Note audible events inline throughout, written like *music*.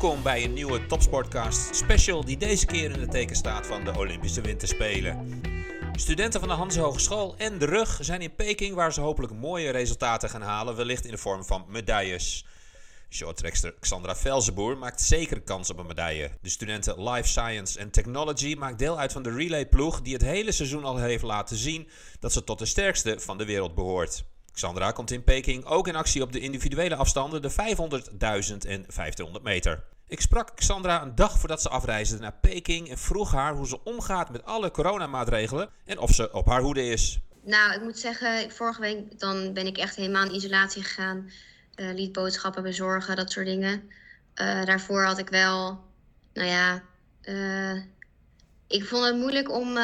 Welkom bij een nieuwe Topsportcast special die deze keer in het teken staat van de Olympische Winterspelen. Studenten van de Hans Hogeschool en de RUG zijn in Peking waar ze hopelijk mooie resultaten gaan halen, wellicht in de vorm van medailles. Shorttrekster Xandra Velzenboer maakt zeker kans op een medaille. De studenten Life Science en Technology maakt deel uit van de relayploeg die het hele seizoen al heeft laten zien dat ze tot de sterkste van de wereld behoort. Xandra komt in Peking ook in actie op de individuele afstanden, de 500, 1000 en 1500 meter. Ik sprak Xandra een dag voordat ze afreisde naar Peking en vroeg haar hoe ze omgaat met alle coronamaatregelen en of ze op haar hoede is. Nou, ik moet zeggen, vorige week dan ben ik echt helemaal in isolatie gegaan. Uh, liet boodschappen bezorgen, dat soort dingen. Uh, daarvoor had ik wel, nou ja, uh, ik vond het moeilijk om.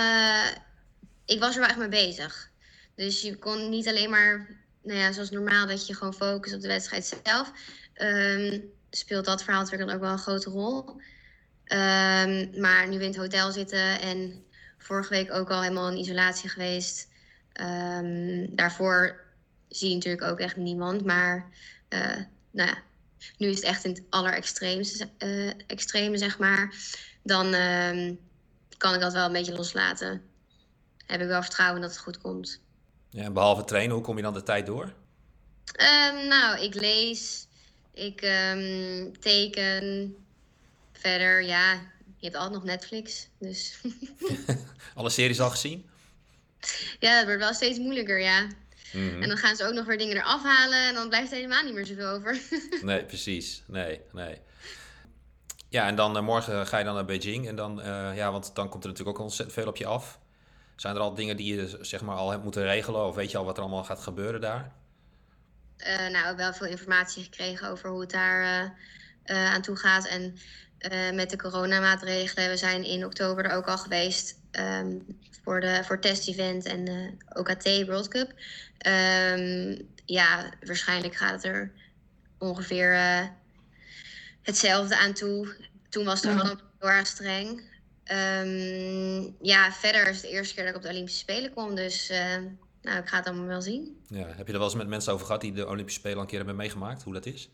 ik was er wel echt mee bezig. Dus je kon niet alleen maar, nou ja, zoals normaal, dat je gewoon focust op de wedstrijd zelf. Um, speelt dat verhaal natuurlijk dan ook wel een grote rol. Um, maar nu in het hotel zitten en vorige week ook al helemaal in isolatie geweest. Um, daarvoor zie je natuurlijk ook echt niemand. Maar uh, nou ja, nu is het echt in het allerextreemste, uh, extreme, zeg maar. Dan kan ik dat wel een beetje loslaten. Heb ik wel vertrouwen dat het goed komt. Ja, en behalve trainen, hoe kom je dan de tijd door? Um, nou, ik lees, ik um, teken. Verder, ja, je hebt altijd nog Netflix. Dus. *laughs* *laughs* Alle series al gezien? Ja, het wordt wel steeds moeilijker, ja. Mm -hmm. En dan gaan ze ook nog weer dingen eraf halen en dan blijft er helemaal niet meer zoveel over. *laughs* nee, precies. Nee, nee. Ja, en dan uh, morgen ga je dan naar Beijing. En dan, uh, ja, want dan komt er natuurlijk ook ontzettend veel op je af. Zijn er al dingen die je zeg maar al hebt moeten regelen? Of weet je al wat er allemaal gaat gebeuren daar? Uh, nou, wel veel informatie gekregen over hoe het daar aan toe gaat. En met de coronamaatregelen, we zijn in oktober er ook al geweest. Um, voor, de, voor het test-event en de OKT World Cup. Um, ja, waarschijnlijk gaat het er ongeveer uh, hetzelfde aan toe. Toen was het ja. wel heel erg streng. Um, ja, verder is het de eerste keer dat ik op de Olympische Spelen kom. Dus uh, nou, ik ga het allemaal wel zien. Ja, heb je er wel eens met mensen over gehad die de Olympische Spelen een keer hebben meegemaakt? Hoe dat is?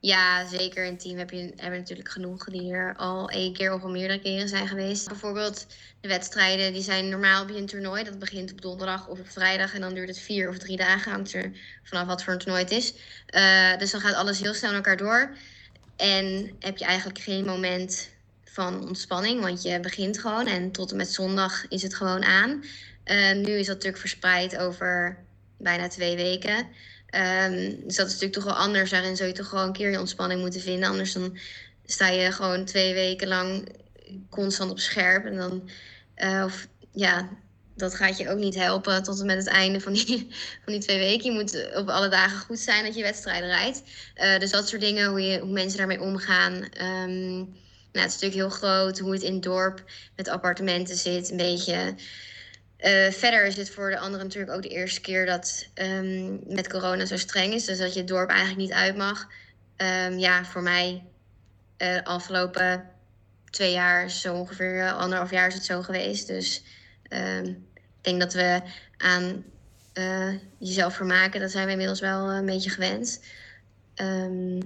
Ja, zeker. In het team heb je, hebben natuurlijk genoeg die er al één keer of al meerdere keren zijn geweest. Bijvoorbeeld de wedstrijden, die zijn normaal bij een toernooi. Dat begint op donderdag of op vrijdag en dan duurt het vier of drie dagen. Hangt er vanaf wat voor een toernooi het is. Uh, dus dan gaat alles heel snel naar elkaar door. En heb je eigenlijk geen moment ontspanning, want je begint gewoon. En tot en met zondag is het gewoon aan. Uh, nu is dat natuurlijk verspreid over bijna twee weken. Um, dus dat is natuurlijk toch wel anders. Daarin zou je toch gewoon een keer je ontspanning moeten vinden. Anders dan sta je gewoon twee weken lang constant op scherp. En dan, uh, of ja, dat gaat je ook niet helpen tot en met het einde van die, *laughs* van die twee weken. Je moet op alle dagen goed zijn dat je wedstrijden rijdt. Uh, dus dat soort dingen, hoe, je, hoe mensen daarmee omgaan. Um, nou, het is natuurlijk heel groot, hoe het in het dorp met appartementen zit. Een beetje uh, verder is het voor de anderen natuurlijk ook de eerste keer dat um, met corona zo streng is. Dus dat je het dorp eigenlijk niet uit mag. Um, ja, voor mij uh, afgelopen twee jaar, zo ongeveer uh, anderhalf jaar is het zo geweest. Dus um, ik denk dat we aan jezelf vermaken, dat zijn we inmiddels wel een beetje gewend.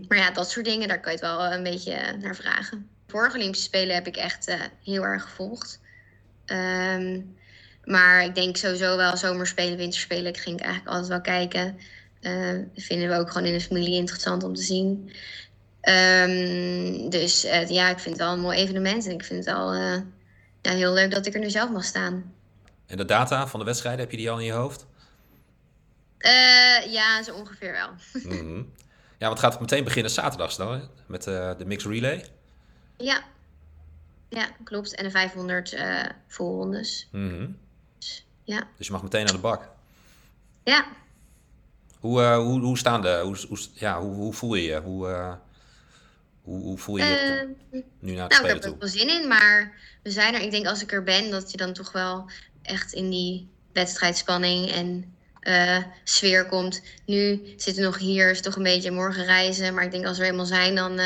maar ja, dat soort dingen, daar kan je het wel een beetje naar vragen. Vorige Olympische Spelen heb ik echt heel erg gevolgd. Maar ik denk sowieso wel zomerspelen, winterspelen. ging ik eigenlijk altijd wel kijken. Uh, vinden we ook gewoon in de familie interessant om te zien. Um, dus uh, ja, ik vind het wel een mooi evenement. En ik vind het wel uh, ja, heel leuk dat ik er nu zelf mag staan. En de data van de wedstrijden, heb je die al in je hoofd? ja, zo ongeveer wel. mm -hmm. Ja, want het gaat meteen beginnen zaterdags dan, met de mixed relay. Ja. Ja, klopt. En de 500 voorrondes. Mm -hmm. Ja. Dus je mag meteen aan de bak. Ja. Hoe, uh, hoe, hoe staan de, hoe, hoe, ja, hoe, hoe voel je je? Hoe, uh, hoe, hoe voel je je uh, nu naar het nou, ik heb er wel zin in, maar we zijn er. Ik denk als ik er ben, dat je dan toch wel echt in die wedstrijdspanning en sfeer komt. Nu zitten we nog hier, is toch een beetje morgen reizen. Maar ik denk als we eenmaal zijn, dan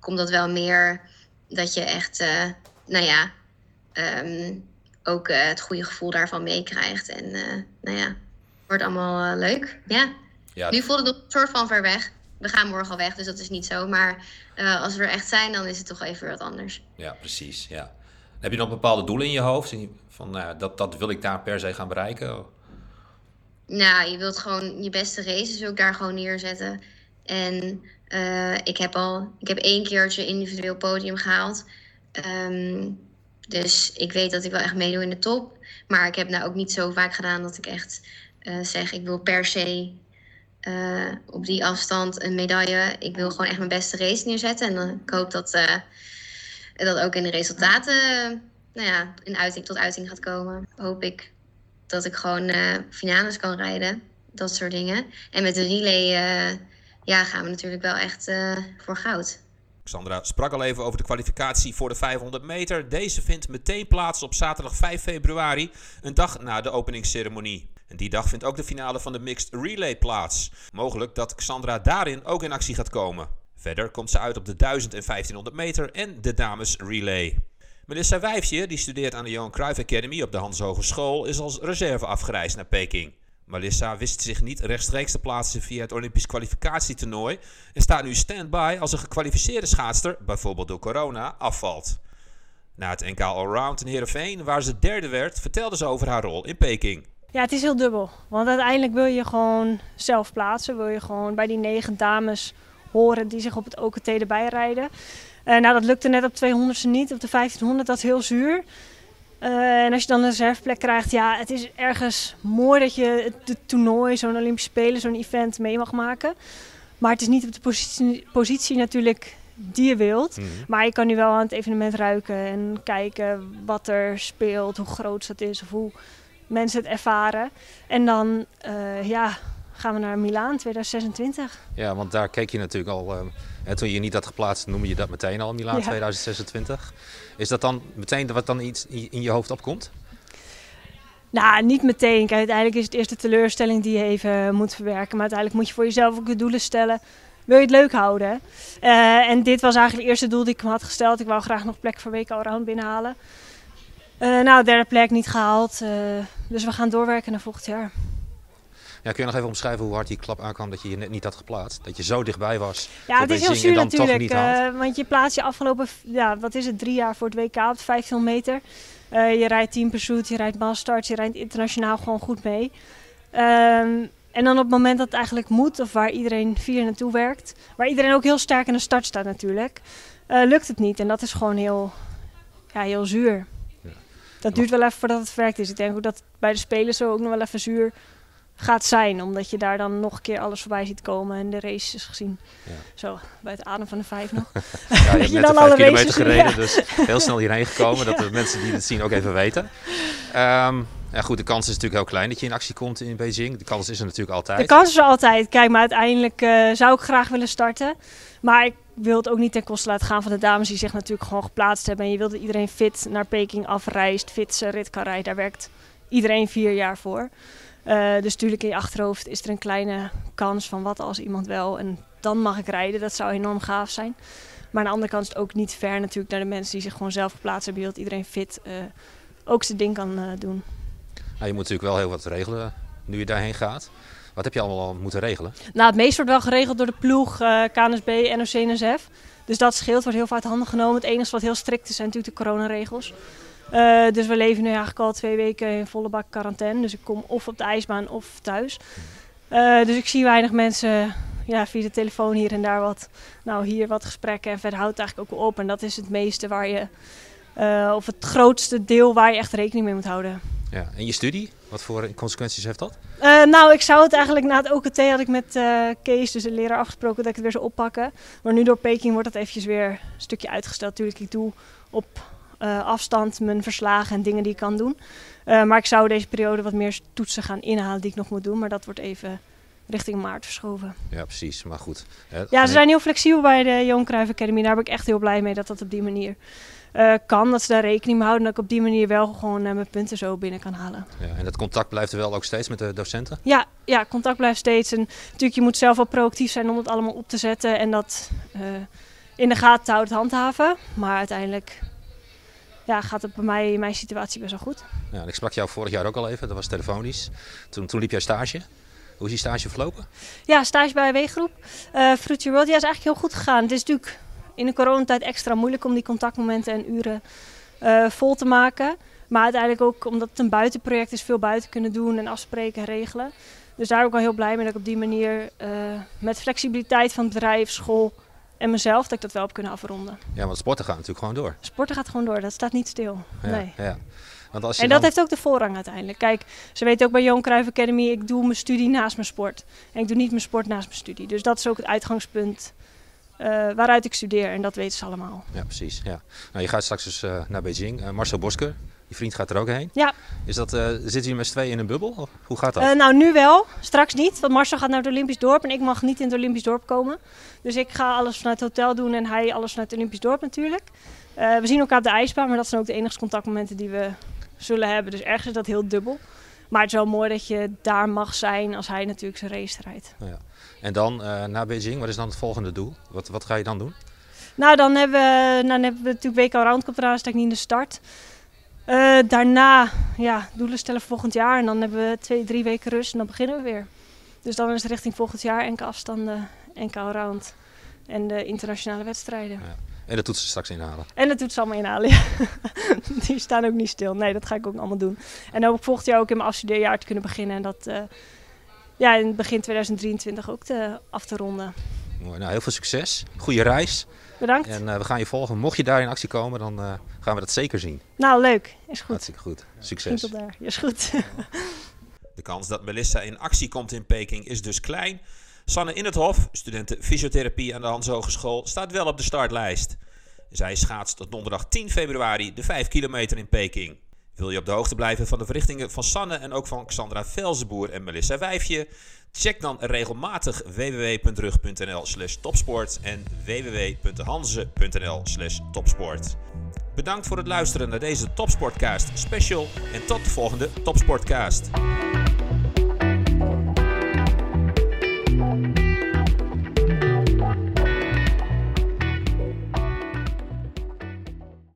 komt dat wel meer dat je echt, nou ja, um, ook uh, het goede gevoel daarvan meekrijgt. En uh, nou ja, wordt allemaal leuk. Ja. ja. Nu voelt het een soort van ver weg. we gaan morgen al weg, dus dat is niet zo. Maar als we er echt zijn, dan is het toch even wat anders. Ja, precies. Ja. Heb je nog bepaalde doelen in je hoofd? Van, uh, dat, dat wil ik daar per se gaan bereiken? Nou, je wilt gewoon je beste races ook daar gewoon neerzetten. En uh, ik heb al, ik heb één keertje individueel podium gehaald. Um, dus ik weet dat ik wel echt meedoe in de top. Maar ik heb nou ook niet zo vaak gedaan dat ik echt uh, zeg, ik wil per se uh, op die afstand een medaille. Ik wil gewoon echt mijn beste race neerzetten. En ik hoop dat uh, dat ook in de resultaten nou ja, in uiting, tot uiting gaat komen. Hoop ik dat ik gewoon finales kan rijden. Dat soort dingen. En met de relay ja, gaan we natuurlijk wel echt voor goud. Sandra sprak al even over de kwalificatie voor de 500 meter. Deze vindt meteen plaats op zaterdag 5 februari, een dag na de openingsceremonie. En die dag vindt ook de finale van de Mixed Relay plaats. Mogelijk dat Xandra daarin ook in actie gaat komen. Verder komt ze uit op de 1000 en 1500 meter en de dames relay. Melissa Wijfje, die studeert aan de Johan Cruijff Academy op de Hans Hogeschool, is als reserve afgereisd naar Peking. Melissa wist zich niet rechtstreeks te plaatsen via het Olympisch kwalificatietoernooi en staat nu stand-by als een gekwalificeerde schaatster, bijvoorbeeld door corona, afvalt. Na het NK Allround in Heerenveen, waar ze derde werd, vertelde ze over haar rol in Peking. Ja, het is heel dubbel. Want uiteindelijk wil je gewoon zelf plaatsen. Wil je gewoon bij die negen dames horen die zich op het OKT erbij rijden. Uh, nou, dat lukte net op 200ste niet. Op de 1500, dat is heel zuur. Uh, en als je dan een reserveplek krijgt, ja, het is ergens mooi dat je het toernooi, zo'n Olympische Spelen, zo'n event mee mag maken. Maar het is niet op de positie, positie natuurlijk die je wilt. Mhm. Maar je kan nu wel aan het evenement ruiken en kijken wat er speelt, hoe groot dat is of hoe mensen het ervaren. En dan, uh, ja, gaan we naar Milaan 2026. Ja, want daar keek je natuurlijk al. Uh, toen je niet had geplaatst, noemde je dat meteen al Milaan 2026. Is dat dan meteen wat dan iets in je hoofd opkomt? Nou, niet meteen. Kijk, uiteindelijk is het eerst de teleurstelling die je even moet verwerken. Maar uiteindelijk moet je voor jezelf ook de doelen stellen. Wil je het leuk houden? Uh, en dit was eigenlijk het eerste doel die ik me had gesteld. Ik wou graag nog plek voor week allround binnenhalen. Uh, nou, derde plek niet gehaald. Uh, dus we gaan doorwerken naar volgend jaar. Ja, kun je nog even omschrijven hoe hard die klap aankwam dat je je net niet had geplaatst? Dat je zo dichtbij was. Ja, het is heel zuur natuurlijk. Uh, want je plaatst je afgelopen, ja, wat is het, drie jaar voor het WK op 15 meter. Uh, je rijdt team pursuit, je rijdt mastart, je rijdt internationaal gewoon goed mee. Um, en dan op het moment dat het eigenlijk moet, of waar iedereen vier naartoe werkt, waar iedereen ook heel sterk in de start staat natuurlijk, uh, lukt het niet. En dat is gewoon heel, ja, heel zuur. Ja. Dat duurt wel even voordat het verwerkt is. Ik denk ook dat bij de spelers zo ook nog wel even zuur gaat zijn. Omdat je daar dan nog een keer alles voorbij ziet komen en de races gezien. Ja. Zo, bij het adem van de vijf nog. *laughs* ja, je hebt net dan vijf kilometer gereden, dus heel snel hierheen gekomen. Dat *laughs* de mensen die het zien ook even weten. Um, ja, goed, de kans is natuurlijk heel klein dat je in actie komt in Beijing. De kans is er natuurlijk altijd. De kans is er altijd. Kijk, maar uiteindelijk uh, zou ik graag willen starten. Maar ik wil het ook niet ten koste laten gaan van de dames die zich natuurlijk gewoon geplaatst hebben. En je wilt dat iedereen fit naar Peking afreist, fit zijn rit kan rijden. Daar werkt iedereen vier jaar voor. Uh, dus natuurlijk in je achterhoofd is er een kleine kans van wat als iemand wel en dan mag ik rijden. Dat zou enorm gaaf zijn. Maar aan de andere kant is het ook niet ver natuurlijk naar de mensen die zich gewoon zelf geplaatst hebben. Wilt iedereen fit uh, ook zijn ding kan uh, doen. Nou, je moet natuurlijk wel heel wat regelen nu je daarheen gaat. Wat heb je allemaal al moeten regelen? Nou, het meeste wordt wel geregeld door de ploeg, uh, KNSB, NOC, NSF. Dus dat scheelt, wordt heel uit handen genomen. Het enige wat heel strikt is zijn natuurlijk de coronaregels. Uh, dus we leven nu eigenlijk al twee weken in volle bak quarantaine. Dus ik kom of op de ijsbaan of thuis. Uh, dus ik zie weinig mensen ja, via de telefoon hier en daar wat. Nou, hier wat gesprekken en verder houdt het eigenlijk ook wel op. En dat is het meeste waar je, uh, of het grootste deel waar je echt rekening mee moet houden. Ja, en je studie, wat voor consequenties heeft dat? Uh, nou, ik zou het eigenlijk na het OKT had ik met uh, Kees, dus de leraar, afgesproken dat ik het weer zou oppakken. Maar nu door Peking wordt dat eventjes weer een stukje uitgesteld. Natuurlijk, ik doe op uh, afstand mijn verslagen en dingen die ik kan doen. Uh, maar ik zou deze periode wat meer toetsen gaan inhalen die ik nog moet doen. Maar dat wordt even richting maart verschoven. Ja, precies. Maar goed. Hè, ja, ze zijn heel flexibel bij de Johan Cruijff Academy. Daar ben ik echt heel blij mee dat dat op die manier uh, kan. Dat ze daar rekening mee houden. En dat ik op die manier wel gewoon mijn punten zo binnen kan halen. Ja, en dat contact blijft er wel ook steeds met de docenten? Ja, ja contact blijft steeds. En natuurlijk, je moet zelf wel proactief zijn om het allemaal op te zetten. En dat in de gaten houden, handhaven. Maar uiteindelijk ja, gaat het bij mij in mijn situatie best wel goed. Ja, ik sprak jou vorig jaar ook al even, dat was telefonisch. Toen, toen liep jij stage. Hoe is die stage verlopen? Ja, stage bij W-groep. Uh, Fruity World ja, is eigenlijk heel goed gegaan. Het is natuurlijk in de coronatijd extra moeilijk om die contactmomenten en uren uh, vol te maken. Maar uiteindelijk ook omdat het een buitenproject is, veel buiten kunnen doen en afspreken en regelen. Dus daar ook wel heel blij mee dat ik op die manier uh, met flexibiliteit van bedrijf, school en mezelf, dat ik dat wel heb kunnen afronden. Ja, want sporten gaat natuurlijk gewoon door. Sporten gaat gewoon door, dat staat niet stil. Ja, nee. Ja. Want als je en dat heeft ook de voorrang uiteindelijk. Kijk, ze weten ook bij Johan Cruijff Academy, ik doe mijn studie naast mijn sport. En ik doe niet mijn sport naast mijn studie. Dus dat is ook het uitgangspunt uh, waaruit ik studeer. En dat weten ze allemaal. Ja, precies. Ja. Nou, je gaat straks dus uh, naar Beijing. Uh, Marcel Bosker, je vriend gaat er ook heen. Ja. Is dat, uh, zitten jullie met z'n tweeën in een bubbel? Of hoe gaat dat? nou, nu wel. Straks niet. Want Marcel gaat naar het Olympisch dorp en ik mag niet in het Olympisch dorp komen. Dus ik ga alles vanuit het hotel doen en hij alles vanuit het Olympisch dorp natuurlijk. we zien elkaar op de ijsbaan, maar dat zijn ook de enige contactmomenten die we zullen hebben. Dus ergens is dat heel dubbel. Maar het is wel mooi dat je daar mag zijn als hij natuurlijk zijn race rijdt. Ja. En dan naar Beijing, wat is dan het volgende doel? Wat, wat ga je dan doen? Nou, dan hebben we, nou, dan hebben we natuurlijk WK Cup eraan, sta ik niet in de start. Uh, daarna, ja, doelen stellen volgend jaar. En dan hebben we twee, drie weken rust en dan beginnen we weer. Dus dan is het richting volgend jaar enkele afstanden, enkele round en de internationale wedstrijden. Ja. En dat doet ze straks inhalen. En dat doet ze allemaal inhalen, *laughs* ja. Die staan ook niet stil. Nee, dat ga ik ook allemaal doen. En dan hoop ik volgend jaar ook in mijn afstudeerjaar te kunnen beginnen. En dat uh, ja, in begin 2023 ook te, af te ronden. Mooi, nou heel veel succes. Goede reis. Bedankt. En uh, we gaan je volgen. Mocht je daar in actie komen, dan uh, gaan we dat zeker zien. Nou, leuk. Is goed. Hartstikke goed. Succes. Tot daar. Is goed. *laughs* De kans dat Melissa in actie komt in Peking is dus klein. Sanne in het Hof, studenten fysiotherapie aan de Hans Hogeschool, staat wel op de startlijst. Zij schaatst tot donderdag 10 februari de 5 kilometer in Peking. Wil je op de hoogte blijven van de verrichtingen van Sanne en ook van Xandra Velzenboer en Melissa Wijfje? Check dan regelmatig www.rug.nl slash topsport en www.hanze.nl slash topsport. Bedankt voor het luisteren naar deze Topsportcast special en tot de volgende Topsportcast.